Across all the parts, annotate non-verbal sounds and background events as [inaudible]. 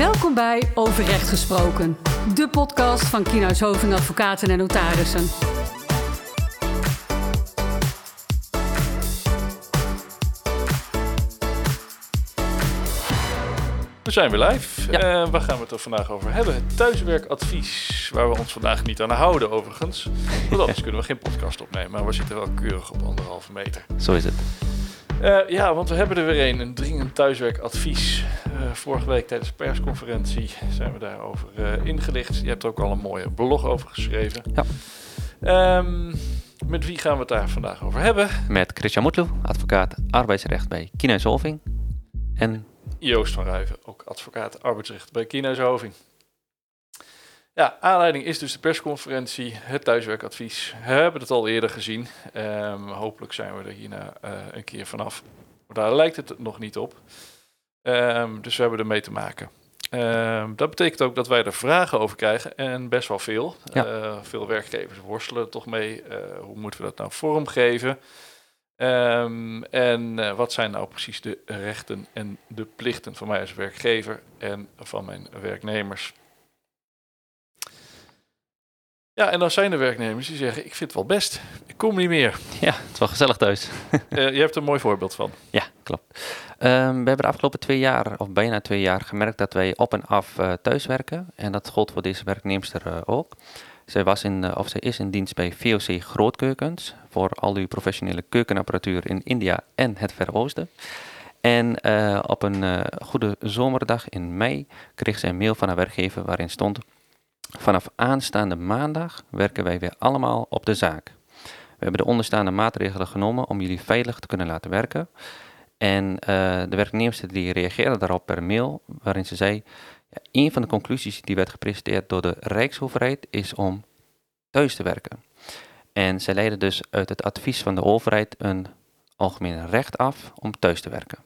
Welkom bij Over Recht Gesproken, de podcast van Kienhuis Hoving Advocaten en Notarissen. We zijn weer live. Ja. Uh, waar gaan we het er vandaag over hebben? Het thuiswerkadvies, waar we ons vandaag niet aan houden overigens. Want anders [laughs] kunnen we geen podcast opnemen, maar we zitten wel keurig op anderhalve meter. Zo is het. Uh, ja, want we hebben er weer een, een dringend thuiswerkadvies. Uh, vorige week tijdens de persconferentie zijn we daarover uh, ingelicht. Je hebt er ook al een mooie blog over geschreven. Ja. Um, met wie gaan we het daar vandaag over hebben? Met Christian Moetloe, advocaat arbeidsrecht bij Kienhuis Hoving. En Joost van Ruiven, ook advocaat arbeidsrecht bij Kienhuis Hoving. Ja, aanleiding is dus de persconferentie, het thuiswerkadvies. We hebben het al eerder gezien. Um, hopelijk zijn we er hierna uh, een keer vanaf. Maar daar lijkt het nog niet op. Um, dus we hebben ermee te maken. Um, dat betekent ook dat wij er vragen over krijgen en best wel veel. Ja. Uh, veel werkgevers worstelen er toch mee. Uh, hoe moeten we dat nou vormgeven? Um, en uh, wat zijn nou precies de rechten en de plichten van mij als werkgever en van mijn werknemers? Ja, en dan zijn er werknemers die zeggen: Ik vind het wel best, ik kom niet meer. Ja, het is wel gezellig thuis. uh, [laughs] je hebt er een mooi voorbeeld van. Ja, klopt. Um, we hebben de afgelopen twee jaar, of bijna twee jaar, gemerkt dat wij op en af uh, thuiswerken. En dat gold voor deze werknemster uh, ook. Zij, was in, of zij is in dienst bij VOC Grootkeukens voor al uw professionele keukenapparatuur in India en het Verre Oosten. En uh, op een uh, goede zomerdag in mei kreeg zij een mail van haar werkgever waarin stond: Vanaf aanstaande maandag werken wij weer allemaal op de zaak. We hebben de onderstaande maatregelen genomen om jullie veilig te kunnen laten werken. En uh, de werknemster die reageerde daarop per mail, waarin ze zei: ja, Een van de conclusies die werd gepresenteerd door de Rijksoverheid is om thuis te werken. En zij leiden dus uit het advies van de overheid een algemeen recht af om thuis te werken.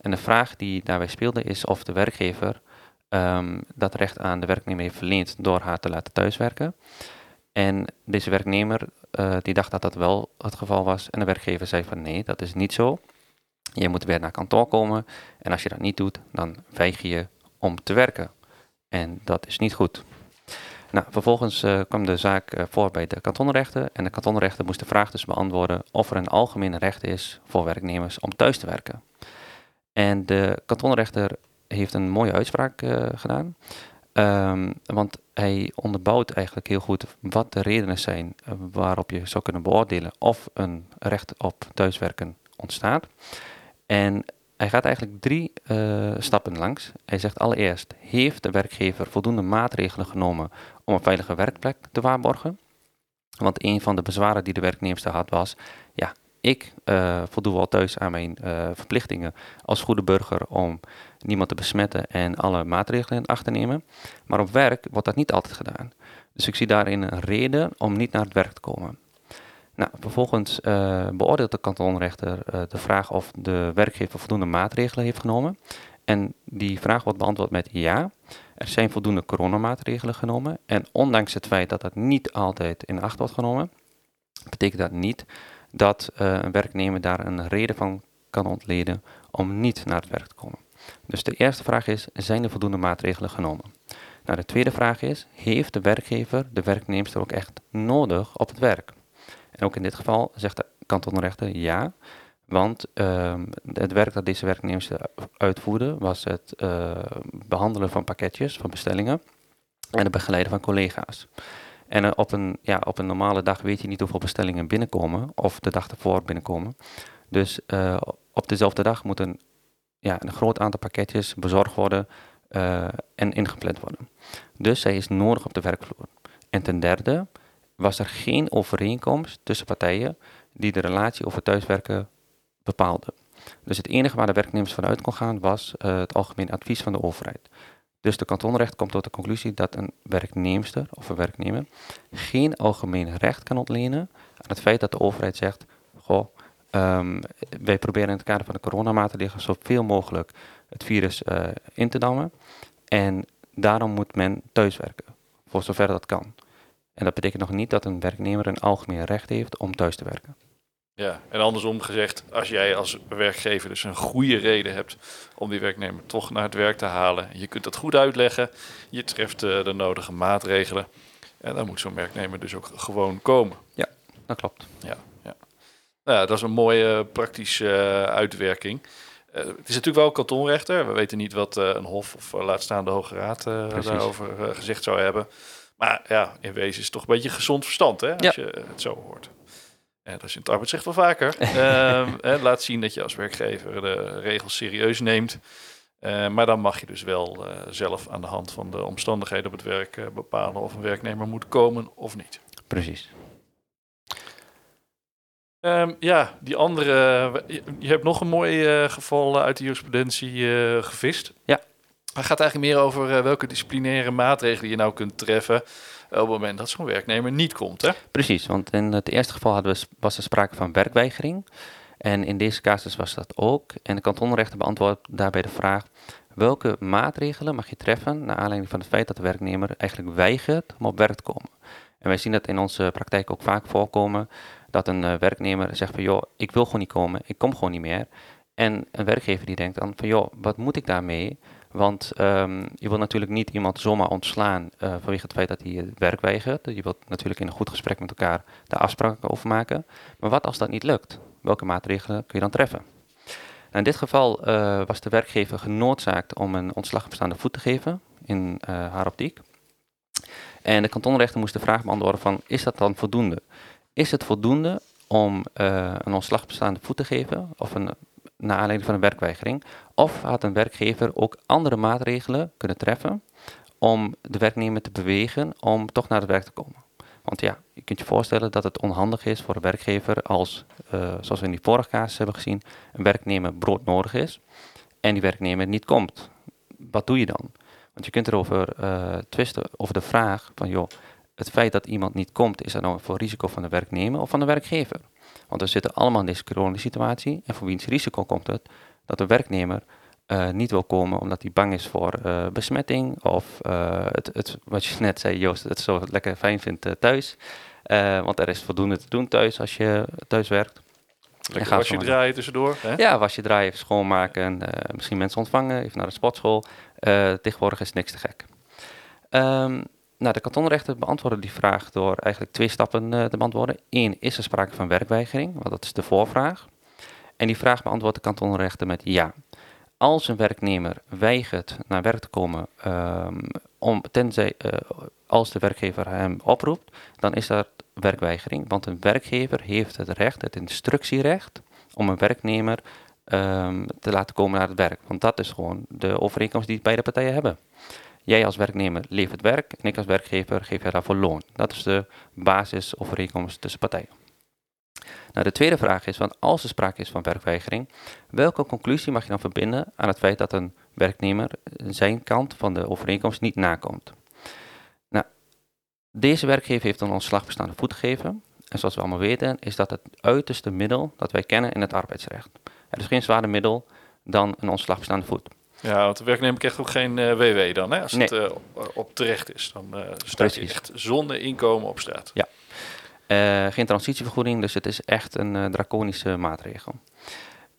En de vraag die daarbij speelde is of de werkgever um, dat recht aan de werknemer heeft verleend door haar te laten thuiswerken. En deze werknemer uh, die dacht dat dat wel het geval was. En de werkgever zei van nee, dat is niet zo. Je moet weer naar kantoor komen. En als je dat niet doet, dan weiger je om te werken. En dat is niet goed. Nou, vervolgens uh, kwam de zaak uh, voor bij de kantonrechten. En de kantonrechten moest de vraag dus beantwoorden of er een algemeen recht is voor werknemers om thuis te werken. En de kantonrechter heeft een mooie uitspraak uh, gedaan. Um, want hij onderbouwt eigenlijk heel goed wat de redenen zijn waarop je zou kunnen beoordelen of een recht op thuiswerken ontstaat. En hij gaat eigenlijk drie uh, stappen langs. Hij zegt allereerst, heeft de werkgever voldoende maatregelen genomen om een veilige werkplek te waarborgen? Want een van de bezwaren die de werknemster had was, ja, ik uh, voldoe wel thuis aan mijn uh, verplichtingen als goede burger om niemand te besmetten en alle maatregelen in acht te nemen. Maar op werk wordt dat niet altijd gedaan. Dus ik zie daarin een reden om niet naar het werk te komen. Nou, vervolgens uh, beoordeelt de kantonrechter de vraag of de werkgever voldoende maatregelen heeft genomen. En die vraag wordt beantwoord met ja. Er zijn voldoende coronamaatregelen genomen. En ondanks het feit dat dat niet altijd in acht wordt genomen, betekent dat niet dat uh, een werknemer daar een reden van kan ontleden om niet naar het werk te komen. Dus de eerste vraag is, zijn er voldoende maatregelen genomen? Nou, de tweede vraag is, heeft de werkgever de werknemster ook echt nodig op het werk? En ook in dit geval zegt de kantonrechter ja, want uh, het werk dat deze werknemers uitvoerde was het uh, behandelen van pakketjes, van bestellingen en het begeleiden van collega's. En uh, op, een, ja, op een normale dag weet je niet hoeveel bestellingen binnenkomen of de dag ervoor binnenkomen. Dus uh, op dezelfde dag moet een, ja, een groot aantal pakketjes bezorgd worden en ingepland worden. Dus zij is nodig op de werkvloer. En ten derde, was er geen overeenkomst tussen partijen die de relatie over thuiswerken bepaalde. Dus het enige waar de werknemers vanuit kon gaan was het algemeen advies van de overheid. Dus de kantonrecht komt tot de conclusie dat een werknemster of een werknemer geen algemeen recht kan ontlenen aan het feit dat de overheid zegt: Goh, um, wij proberen in het kader van de coronamaatregelen zoveel mogelijk het virus uh, in te dammen. En daarom moet men thuiswerken, voor zover dat kan. En dat betekent nog niet dat een werknemer een algemeen recht heeft om thuis te werken. Ja, en andersom gezegd, als jij als werkgever dus een goede reden hebt om die werknemer toch naar het werk te halen, je kunt dat goed uitleggen, je treft uh, de nodige maatregelen, en dan moet zo'n werknemer dus ook gewoon komen. Ja, dat klopt. Ja, ja. Nou, dat is een mooie praktische uh, uitwerking. Uh, het is natuurlijk wel kantonrechter. We weten niet wat een hof of laatstaande hoge raad daarover gezegd zou hebben. Maar ja, in wezen is het toch een beetje gezond verstand, hè, als ja. je het zo hoort. En dat is in het arbeidsrecht wel vaker. [laughs] um, laat zien dat je als werkgever de regels serieus neemt. Uh, maar dan mag je dus wel uh, zelf aan de hand van de omstandigheden op het werk uh, bepalen of een werknemer moet komen of niet. Precies. Um, ja, die andere. Je, je hebt nog een mooi geval uit de jurisprudentie gevist. Ja. Het gaat eigenlijk meer over welke disciplinaire maatregelen je nou kunt treffen op het moment dat zo'n werknemer niet komt. Hè? Precies, want in het eerste geval hadden we, was er sprake van werkweigering. En in deze casus was dat ook. En de kantonrechter beantwoordt daarbij de vraag: welke maatregelen mag je treffen naar aanleiding van het feit dat de werknemer eigenlijk weigert om op werk te komen? En wij zien dat in onze praktijk ook vaak voorkomen dat een uh, werknemer zegt van joh, ik wil gewoon niet komen, ik kom gewoon niet meer. En een werkgever die denkt dan van joh, wat moet ik daarmee? Want um, je wilt natuurlijk niet iemand zomaar ontslaan uh, vanwege het feit dat hij het werk weigert. Je wilt natuurlijk in een goed gesprek met elkaar de afspraken over maken. Maar wat als dat niet lukt? welke maatregelen kun je dan treffen? Nou, in dit geval uh, was de werkgever genoodzaakt om een ontslag op bestaande voet te geven in uh, haar optiek. En de kantonrechter moest de vraag beantwoorden van, is dat dan voldoende? Is het voldoende om een ontslag op bestaande voet te geven, of een, naar aanleiding van een werkweigering? Of had een werkgever ook andere maatregelen kunnen treffen om de werknemer te bewegen om toch naar het werk te komen? Want ja, je kunt je voorstellen dat het onhandig is voor een werkgever als, uh, zoals we in die vorige casus hebben gezien, een werknemer broodnodig is en die werknemer niet komt. Wat doe je dan? Want je kunt erover uh, twisten over de vraag van, joh, het feit dat iemand niet komt, is dat nou voor risico van de werknemer of van de werkgever? Want we zitten allemaal in deze coronasituatie en voor wiens risico komt het dat de werknemer uh, niet wil komen omdat hij bang is voor uh, besmetting of uh, het, het, wat je net zei, Joost, het zo lekker fijn vindt thuis. want er is voldoende te doen thuis als je thuis werkt. Lekker was je draaien tussendoor. Hè? Ja, was je draaien, even schoonmaken, misschien mensen ontvangen, even naar de sportschool. tegenwoordig is niks te gek. Um, nou, de kantonrechter beantwoordde die vraag door eigenlijk twee stappen te beantwoorden. Eén, is er sprake van werkweigering? Want dat is de voorvraag. En die vraag beantwoordt de kantonrechter met ja als een werknemer weigert naar werk te komen, um, om, tenzij uh, als de werkgever hem oproept, dan is dat werkweigering. Want een werkgever heeft het recht, het instructierecht, om een werknemer um, te laten komen naar het werk. Want dat is gewoon de overeenkomst die beide partijen hebben. Jij als werknemer levert werk en ik als werkgever geef je daarvoor loon. Dat is de basisovereenkomst tussen partijen. Nou, de tweede vraag is, van als er sprake is van werkweigering, welke conclusie mag je dan verbinden aan het feit dat een werknemer zijn kant van de overeenkomst niet nakomt? Nou, deze werkgever heeft een ontslagbestaande voet gegeven. En zoals we allemaal weten, is dat het uiterste middel dat wij kennen in het arbeidsrecht. Er is geen zwaarder middel dan een ontslagbestaande voet. Ja, want de werknemer krijgt ook geen uh, eh, WW dan, hè? Als het uh, op terecht is. Dan uh, staat je echt zonder inkomen op straat. Ja, geen transitievergoeding, dus het is echt een draconische maatregel.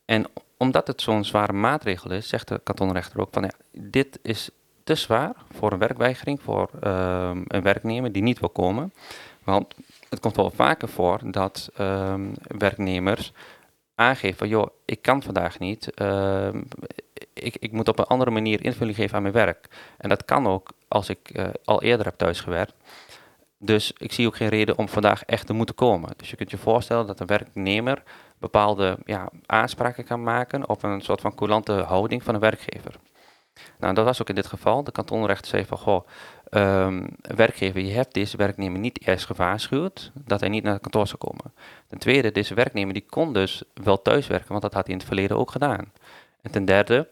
En omdat het zo'n zware maatregel is, zegt de kantonrechter ook van ja, dit is te zwaar voor een werkweigering, voor uh, een werknemer die niet wil komen. Want het komt wel vaker voor dat ehm, werknemers aangeven van joh, ik kan vandaag niet, ehm, ik, ik moet op een andere manier invulling geven aan mijn werk. En dat kan ook als ik uh, al eerder heb thuisgewerkt. Dus ik zie ook geen reden om vandaag echt te moeten komen. Dus je kunt je voorstellen dat een werknemer bepaalde ja, aanspraken kan maken op een soort van coulante houding van een werkgever. Nou, dat was ook in dit geval. De kantonrechter zei van, goh, um, werkgever, je hebt deze werknemer niet eerst gewaarschuwd dat hij niet naar het kantoor zou komen. Ten tweede, deze werknemer die kon dus wel thuiswerken, want dat had hij in het verleden ook gedaan. En ten derde,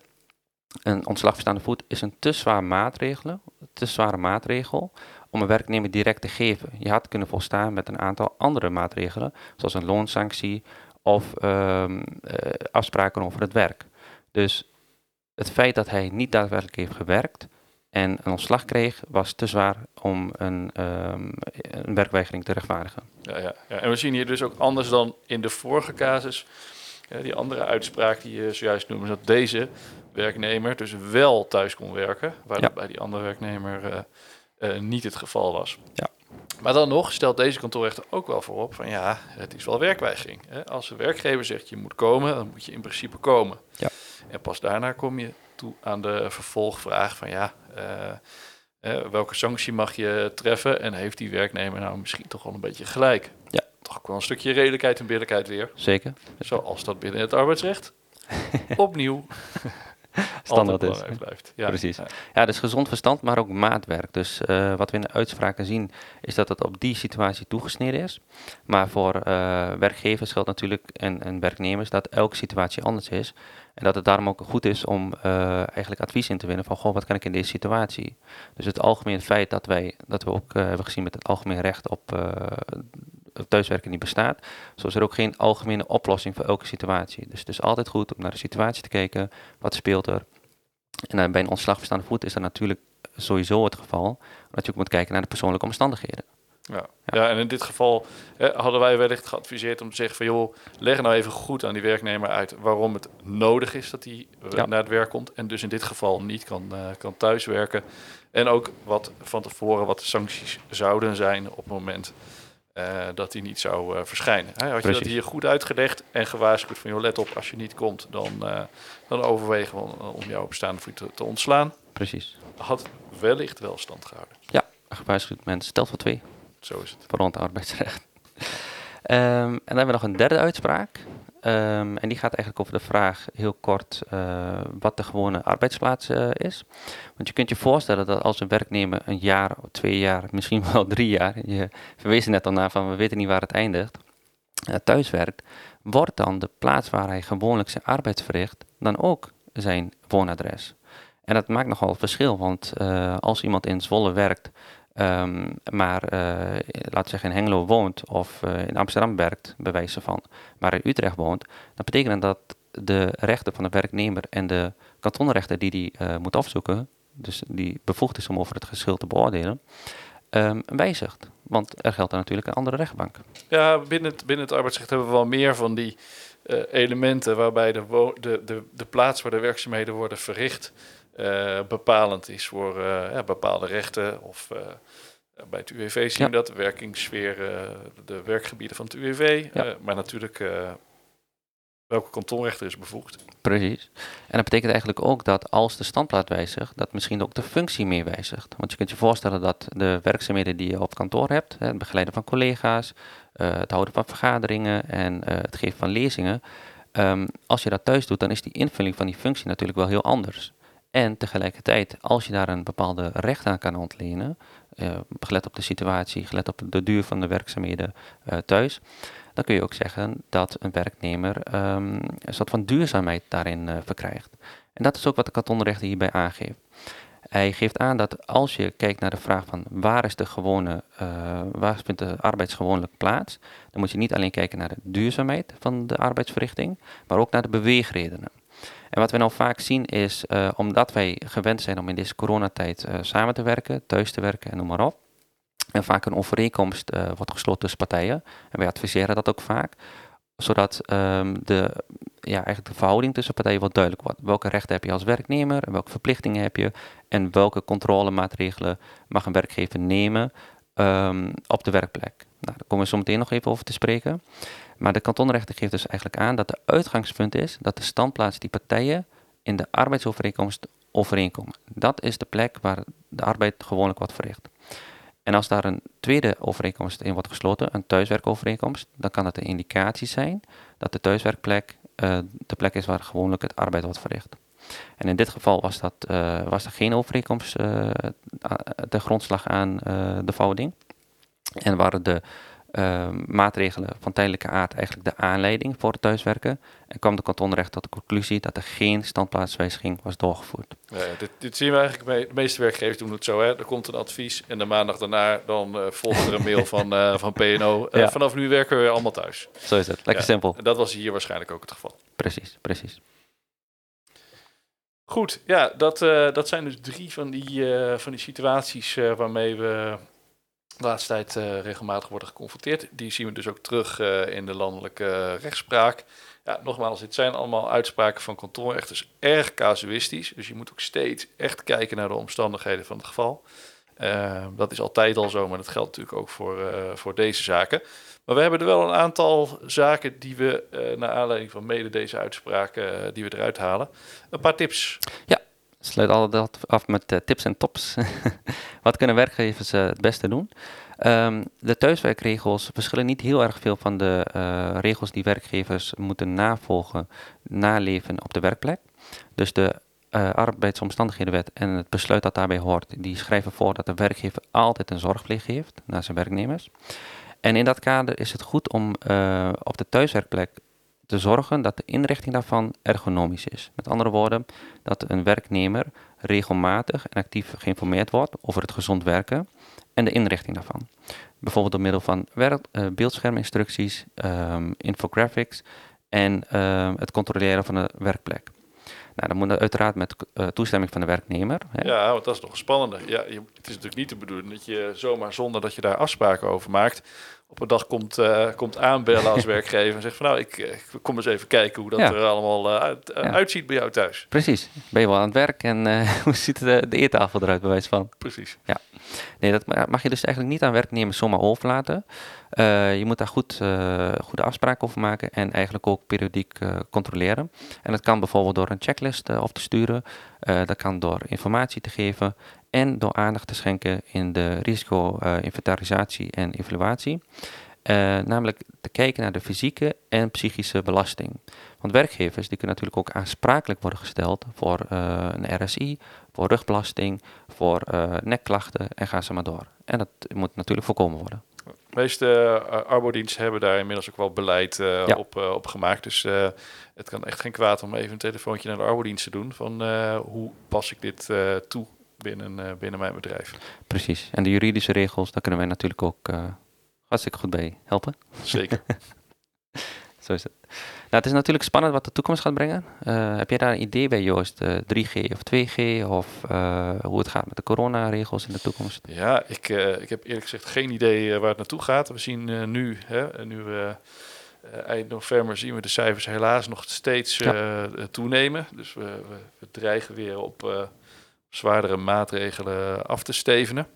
een ontslagverstaande voet is een te zwaar maatregel, te zware maatregel om een werknemer direct te geven. Je had kunnen volstaan met een aantal andere maatregelen, zoals een loonsanctie of um, uh, afspraken over het werk. Dus het feit dat hij niet daadwerkelijk heeft gewerkt en een ontslag kreeg, was te zwaar om een, ehm, een werkweigering te rechtvaardigen. Ja, ja, ja, en we zien hier dus ook anders dan in de vorige casus. Die andere uitspraak die je zojuist noemde, dat deze werknemer dus wel thuis kon werken, waar dat bij die andere werknemer eh, eh, niet het geval was. Ja. Maar dan nog stelt deze kantoorrechter ook wel voorop van ja, het is wel werkweigering. Hè? Als de werkgever zegt je moet komen, dan moet je in principe komen. Ja. En pas daarna kom je toe aan de vervolgvraag van ja, eh, welke sanctie mag je treffen en heeft die werknemer nou misschien toch wel een beetje gelijk? Ja. Toch ook wel een stukje redelijkheid en billijkheid weer. Zeker. Zoals dat binnen het arbeidsrecht [laughs] opnieuw Standaard is. blijft. Ja, Precies. Ja, Ja, dus gezond verstand, maar ook maatwerk. Dus eh, wat we in de uitspraken zien, is dat het op die situatie toegesneden is. Maar voor eh, werkgevers geldt natuurlijk en, en werknemers dat elke situatie anders is. En dat het daarom ook goed is om eh, eigenlijk advies in te winnen van, goh, wat kan ik in deze situatie? Dus het algemeen feit dat wij, dat we ook hebben gezien met het algemeen recht op thuiswerken niet bestaat. Zo is er ook geen algemene oplossing voor elke situatie. Dus het is altijd goed om naar de situatie te kijken, wat speelt er? En dan bij een ontslag verstaande voet is dat natuurlijk sowieso het geval. Dat je ook moet kijken naar de persoonlijke omstandigheden. ja. ja, en in dit geval hè, hadden wij wellicht geadviseerd om te zeggen van joh, leg nou even goed aan die werknemer uit waarom het nodig is dat hij eh, Ja. naar het werk komt. En dus in dit geval niet kan, eh, kan thuiswerken. En ook wat van tevoren wat de sancties zouden zijn op het moment eh, dat hij niet zou eh, verschijnen. Hè, had je dat hier goed uitgelegd en gewaarschuwd van joh, let op, als je niet komt, dan, eh, dan overwegen we om, om jou op bestaande voet te, te ontslaan. Precies. Had wellicht wel stand gehouden. Een gewaarschuwd mens stelt voor twee, Zo is het. voor rond arbeidsrecht. Ehm, en dan hebben we nog een derde uitspraak. Ehm, en die gaat eigenlijk over de vraag, heel kort, eh, wat de gewone arbeidsplaats eh, is. Want je kunt je voorstellen dat als een werknemer een jaar, twee jaar, misschien wel [laughs] drie jaar, je verwees er net al naar van we weten niet waar het eindigt, eh, thuis werkt, wordt dan de plaats waar hij gewoonlijk zijn arbeid verricht, dan ook zijn woonadres. En dat maakt nogal verschil, want als iemand in Zwolle werkt, ehm, maar eh we zeggen in Hengelo woont of eh, in Amsterdam werkt, bij wijze van, maar in Utrecht woont, dan betekent dat de rechten van de werknemer en de kantonrechter die die eh, moet afzoeken, dus die bevoegd is om over het geschil te beoordelen, ehm, wijzigt. Want er geldt dan natuurlijk een andere rechtbank. Ja, binnen het, binnen het arbeidsrecht hebben we wel meer van die elementen waarbij de, de, de, plaats waar de werkzaamheden worden verricht bepalend is voor eh, ja, bepaalde rechten. Of eh, bij het UWV zien Ja. we dat, de werkingssfeer, eh, de werkgebieden van het UWV. Ja. eh, maar natuurlijk eh, welke kantonrechter is bevoegd. Precies. En dat betekent eigenlijk ook dat als de standplaats wijzigt, dat misschien ook de functie mee wijzigt. Want je kunt je voorstellen dat de werkzaamheden die je op kantoor hebt, hè, het begeleiden van collega's, eh, het houden van vergaderingen en eh, het geven van lezingen, ehm, als je dat thuis doet, dan is die invulling van die functie natuurlijk wel heel anders. En tegelijkertijd, als je daar een bepaalde recht aan kan ontlenen, eh, gelet op de situatie, gelet op de duur van de werkzaamheden eh, thuis, dan kun je ook zeggen dat een werknemer ehm, een soort van duurzaamheid daarin eh, verkrijgt. En dat is ook wat de kantonrechter hierbij aangeeft. Hij geeft aan dat als je kijkt naar de vraag van waar is de gewone, eh, waar vindt de arbeidsgewoonlijk plaats, dan moet je niet alleen kijken naar de duurzaamheid van de arbeidsverrichting, maar ook naar de beweegredenen. En wat we nou vaak zien is, eh, omdat wij gewend zijn om in deze coronatijd eh, samen te werken, thuis te werken en noem maar op, en vaak een overeenkomst eh, wordt gesloten tussen partijen, en wij adviseren dat ook vaak, zodat ehm, de, ja, eigenlijk de verhouding tussen partijen wat duidelijk wordt. Welke rechten heb je als werknemer, welke verplichtingen heb je, en welke controlemaatregelen mag een werkgever nemen ehm, op de werkplek. Nou, daar komen we zo meteen nog even over te spreken. Maar de kantonrechter geeft dus eigenlijk aan dat de uitgangspunt is dat de standplaats die partijen in de arbeidsovereenkomst overeenkomen. Dat is de plek waar de arbeid gewoonlijk wordt verricht. En als daar een tweede overeenkomst in wordt gesloten, een thuiswerkovereenkomst, dan kan het een indicatie zijn dat de thuiswerkplek eh, de plek is waar gewoonlijk het arbeid wordt verricht. En in dit geval was, dat, eh, was er geen overeenkomst eh, de grondslag aan de verhouding. En waren de eh, maatregelen van tijdelijke aard eigenlijk de aanleiding voor het thuiswerken. En kwam de kantonrecht tot de conclusie dat er geen standplaatswijziging was doorgevoerd. Ja, dit, dit zien we eigenlijk bij de meeste werkgevers doen het zo. Hè? Er komt een advies en de maandag daarna dan eh, volgt er een mail [laughs] van, eh, van PNO. Eh, Ja. Vanaf nu werken we allemaal thuis. Zo is het. Lekker Ja. simpel. En dat was hier waarschijnlijk ook het geval. Precies, precies. Goed, ja, dat, uh, dat zijn dus drie van die, uh, van die situaties uh, waarmee we de laatste tijd regelmatig worden geconfronteerd. Die zien we dus ook terug in de landelijke rechtspraak. Ja, nogmaals, dit zijn allemaal uitspraken van kantonrechters, erg casuïstisch. Dus je moet ook steeds echt kijken naar de omstandigheden van het geval. dat is altijd al zo, maar dat geldt natuurlijk ook voor, voor deze zaken. Maar we hebben er wel een aantal zaken die we, uh, naar aanleiding van mede deze uitspraken, uh, die we eruit halen. Een paar tips. Ja, sluit altijd af met uh, tips en tops. [laughs] Wat kunnen werkgevers het beste doen? Um, de thuiswerkregels verschillen niet heel erg veel van de regels die werkgevers moeten navolgen, naleven op de werkplek. Dus de arbeidsomstandighedenwet en het besluit dat daarbij hoort, die schrijven voor dat de werkgever altijd een zorgplicht heeft naar zijn werknemers. En in dat kader is het goed om op de thuiswerkplek te zorgen dat de inrichting daarvan ergonomisch is. Met andere woorden, dat een werknemer regelmatig en actief geïnformeerd wordt over het gezond werken en de inrichting daarvan. Bijvoorbeeld door middel van werk, uh, beeldscherminstructies, um, infographics en uh, het controleren van de werkplek. Nou, dan moet dat uiteraard met uh, toestemming van de werknemer. Hè? Ja, want dat is nog spannender. Ja, je, het is natuurlijk niet de bedoeling dat je zomaar zonder dat je daar afspraken over maakt, op een dag komt, uh, komt aanbellen als [laughs] werkgever en zegt van nou, ik, ik kom eens even kijken hoe dat er allemaal uh, uit, ja. uitziet bij jou thuis. Precies. Ben je wel aan het werk en [laughs] hoe ziet de, de eettafel eruit bij wijze van? Precies. Ja. Nee, dat mag je dus eigenlijk niet aan werknemers zomaar overlaten. Je moet daar goed, goede afspraken over maken en eigenlijk ook periodiek controleren. En dat kan bijvoorbeeld door een checklist op te sturen. dat kan door informatie te geven en door aandacht te schenken in de risico-inventarisatie en evaluatie. namelijk te kijken naar de fysieke en psychische belasting. Want werkgevers die kunnen natuurlijk ook aansprakelijk worden gesteld voor een RSI, voor rugbelasting, voor nekklachten en ga ze maar door. En dat moet natuurlijk voorkomen worden. De meeste uh, arbodiensten hebben daar inmiddels ook wel beleid uh, ja. op, uh, op gemaakt. Dus het kan echt geen kwaad om even een telefoontje naar de arbodienst te doen. Van hoe pas ik dit toe binnen, binnen mijn bedrijf. Precies. En de juridische regels, daar kunnen wij natuurlijk ook hartstikke goed bij helpen. Zeker. [laughs] Zo is het. Nou, het is natuurlijk spannend wat de toekomst gaat brengen. Uh, heb jij daar een idee bij, Joost? Uh, 3G of 2G? Of uh, hoe het gaat met de coronaregels in de toekomst? Ja, ik, ik heb eerlijk gezegd geen idee waar het naartoe gaat. We zien nu, hè, nu eind november zien we de cijfers helaas nog steeds ja. toenemen. Dus we, we, we, dreigen weer op zwaardere maatregelen af te stevenen.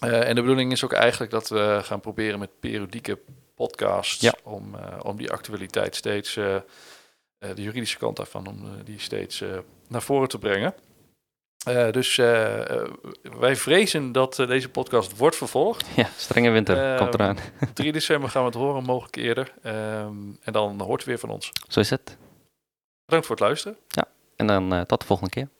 en de bedoeling is ook eigenlijk dat we gaan proberen met periodieke podcasts ja. om, uh, om die actualiteit steeds, uh, de juridische kant daarvan, om die steeds naar voren te brengen. dus wij vrezen dat deze podcast wordt vervolgd. Ja, strenge winter komt eraan. [laughs] 3 december gaan we het horen, mogelijk eerder. en dan hoort u weer van ons. Zo is het. Bedankt voor het luisteren. Ja, en dan tot de volgende keer.